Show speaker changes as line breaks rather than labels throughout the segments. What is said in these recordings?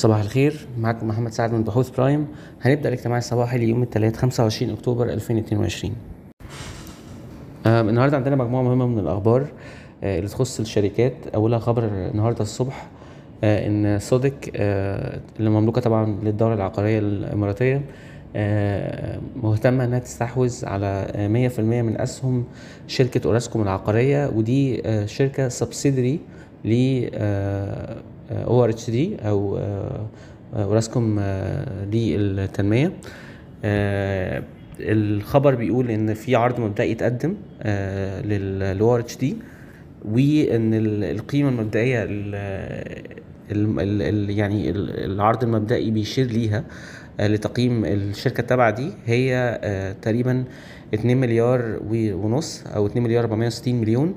صباح الخير معكم محمد سعد من بحوث Prime. هنبدأ الاجتماع الصباحي ليوم الثلاث 25 أكتوبر 2022 آم، النهارده عندنا مجموعة مهمة من الأخبار آه، اللي تخص الشركات. أولها خبر النهارده الصبح آه، إن SODIC آه، اللي مملوكة طبعا للدار العقارية الإماراتية آه، مهتمة إنها تستحوذ على مية في المية من أسهم شركة أوراسكوم العقارية ودي آه، شركة subsidiary ل ORHD أو آه، اوراسكوم آه، للتنميه آه، الخبر بيقول إن في عرض مبدئي اتقدم لل ORHD وإن ال- القيمة المبدئية ال- يعني ال- العرض المبدئي بيشير ليها آه، لتقييم الشركة التابعة دي. هي آه، تقريبا 2 مليار ونص أو 2 مليار 460 مليون.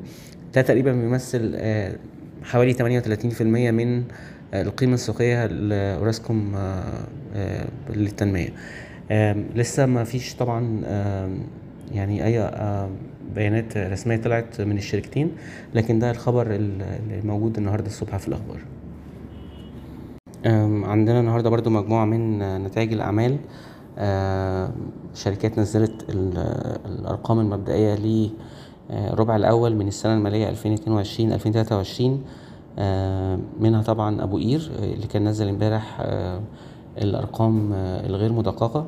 ده تقريبا بيمثل آه، حوالي 38% من آه، القيمة السوقية لأوراسكوم آه، آه، للتنمية. لسه ما فيش طبعا يعني أي بيانات رسمية طلعت من الشركتين لكن ده الخبر ال- اللي موجود النهاردة الصبح في الأخبار. عندنا النهارده برضو مجموعة من نتائج الأعمال. شركات نزلت ال- الأرقام المبدئية للربع الأول من السنة المالية 2022 2023 آم، منها طبعا أبو قير آه، اللي كان نزل امبارح آه، الأرقام آه، الغير مدققة.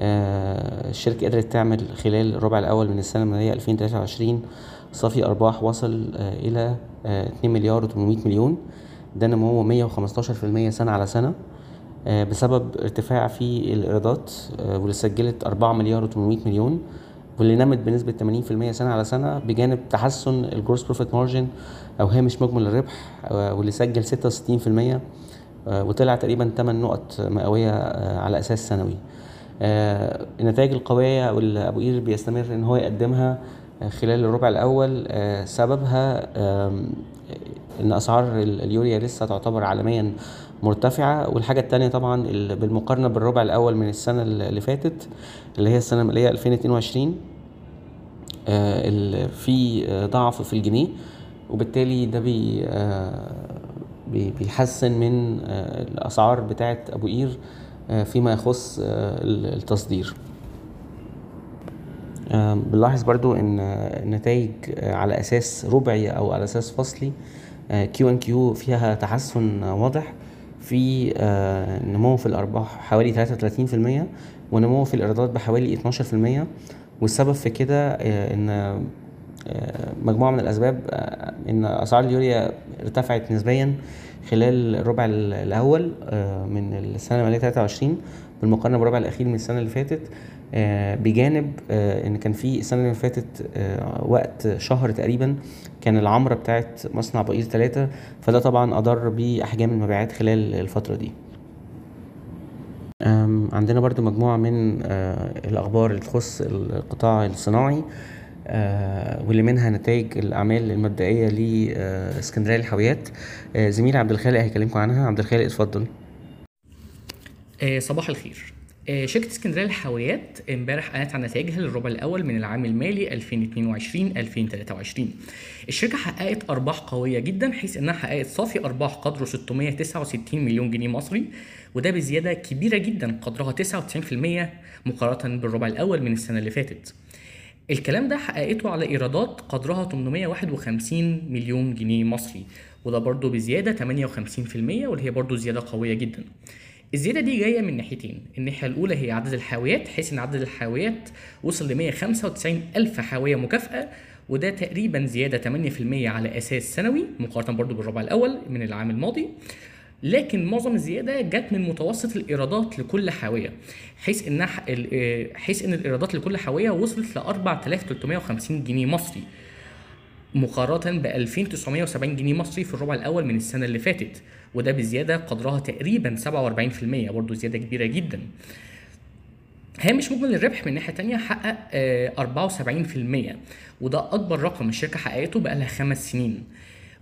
آه، الشركة قدرت تعمل خلال الربع الأول من السنة المالية 2023 صافي أرباح وصل آه، إلى آه، 2 مليار و800 مليون. ده نمو 115% سنة على سنة آه، بسبب ارتفاع في الإيرادات آه، واللي سجلت 4 مليار و800 مليون. واللي نمت بنسبة 80% سنة على سنة بجانب تحسن ال gross profit margin أو هامش مجمل الربح آه، واللي سجل 66% آه، وطلع تقريبا 8 نقط مئوية آه، على أساس سنوي. النتائج القوية واللي أبو قير بيستمر إن هو يقدمها خلال الربع الأول آه، سببها أسعار ال- اليوريا لسه تعتبر عالميا مرتفعة. والحاجة التانية طبعا ال- بالمقارنة بالربع الأول من السنة اللي فاتت اللي هي السنة المالية 2022 آه، في آه، ضعف في الجنيه. وبالتالي ده بي آه، بي- بيحسن من الأسعار بتاعة أبو قير فيما يخص ال- التصدير. بنلاحظ برضو إن النتائج على أساس ربعي أو على أساس فصلي Q on Q فيها تحسن واضح. في آه، نمو في الأرباح حوالي 33% ونمو في الإيرادات بحوالي 12% والسبب في كده آه، آه، مجموعة من الأسباب آه، إن أسعار اليوريا ارتفعت نسبيا خلال الربع ال- الأول آه، من السنة المالية 23 بالمقارنة بالربع الأخير من السنة اللي فاتت آه، بجانب إن كان في السنة اللي فاتت وقت شهر تقريبا كان العمرة بتاعت مصنع بقير ثلاثة فده طبعا أضر بأحجام المبيعات خلال الفترة دي. عندنا برضو مجموعة من الأخبار اللي تخص القطاع الصناعي. واللي منها نتائج الأعمال المبدئية لإسكندرية للحاويات آه، زميلي عبد الخالق هيكلمكم عنها. عبد الخالق اتفضل.
آه، صباح الخير. آه، شركة اسكندرية للحاويات امبارح أعلنت عن نتائجها للربع الأول من العام المالي 2022 2023 الشركة حققت أرباح قوية جدا حيث إنها حققت صافي أرباح قدره 669 مليون جنيه مصري وده بزيادة كبيرة جدا قدرها 99% مقارنة بالربع الأول من السنة اللي فاتت. الكلام ده حققته على إيرادات قدرها 851 مليون جنيه مصري وده برضه بزيادة 58% واللي هي برضه زيادة قوية جدا. الزيادة دي جاية من ناحيتين. الناحية الأولى هي عدد الحاويات حيث إن عدد الحاويات وصل ل 195 ألف حاوية مكافأة وده تقريبا زيادة 8% على أساس سنوي مقارنة برضه بالربع الأول من العام الماضي. لكن معظم الزيادة جت من متوسط الإيرادات لكل حاوية حيث إنها ال- حيث إن الإيرادات لكل حاوية وصلت ل 4350 جنيه مصري مقارنة ب 2970 جنيه مصري في الربع الأول من السنة اللي فاتت وده بزيادة قدرها تقريبا 47% برضه زيادة كبيرة جدا. هامش مجمل الربح من ناحية تانية حقق آه، 74% وده أكبر رقم الشركة حققته بقالها خمس سنين.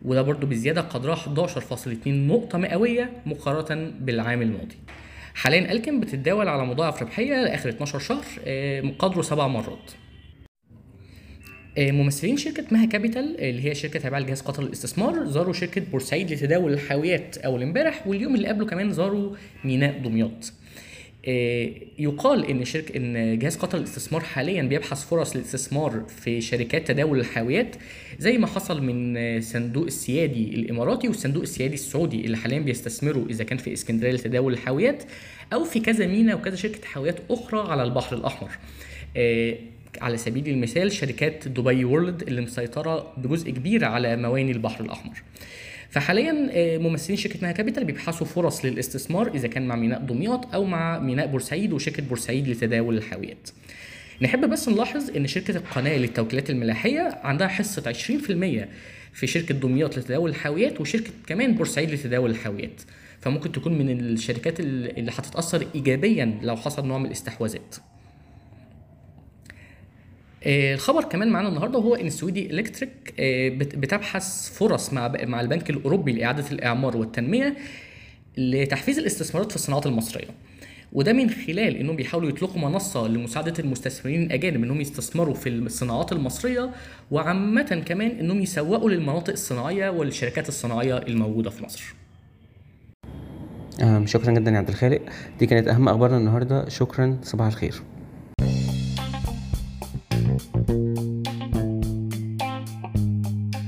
وده برضه بزيادة قدرها 11.2 نقطة مئوية مقارنة بالعام الماضي حاليا ألكن بتتداول على مضاعف ربحية لآخر 12 شهر آه، قدره سبع مرات آه، ممثلين شركة مها كابيتال اللي هي شركة تابعة لجهاز قطر للاستثمار زاروا شركة بورسعيد لتداول الحاويات أول امبارح واليوم اللي قبله كمان زاروا ميناء دمياط. آه، يقال إن شركه إن جهاز قطر للاستثمار حاليا بيبحث فرص للاستثمار في شركات تداول الحاويات زي ما حصل من صندوق السيادي الإماراتي والصندوق السيادي السعودي اللي حاليا بيستثمروا إذا كان في إسكندرية لتداول الحاويات أو في كذا مينا وكذا شركة حاويات أخرى على البحر الأحمر. آه، على سبيل المثال شركات دبي وورلد اللي مسيطرة بجزء كبير على مواني البحر الأحمر. فحاليا آه، ممثلين شركة مها كابيتال بيبحثوا فرص للاستثمار إذا كان مع ميناء دمياط أو مع ميناء بورسعيد وشركة بورسعيد لتداول الحاويات. نحب بس نلاحظ إن شركة القناة للتوكيلات الملاحية عندها حصة 20% في شركة دمياط لتداول الحاويات وشركة كمان بورسعيد لتداول الحاويات. فممكن تكون من الشركات اللي هتتأثر ايجابيا لو حصل نوع من الاستحواذات. آه، الخبر كمان معانا النهارده هو إن السويدي إلكتريك آه، بت- بتبحث فرص مع مع البنك الأوروبي لإعادة الإعمار والتنمية لتحفيز الاستثمارات في الصناعات المصرية. وده من خلال إنهم بيحاولوا يطلقوا منصة لمساعدة المستثمرين الأجانب إنهم يستثمروا في الصناعات المصرية وعامة كمان إنهم يسوقوا للمناطق الصناعية والشركات الصناعية الموجودة في مصر.
شكرا جدا يا عبد الخالق. دي كانت أهم أخبارنا النهارده. شكرا صباح الخير.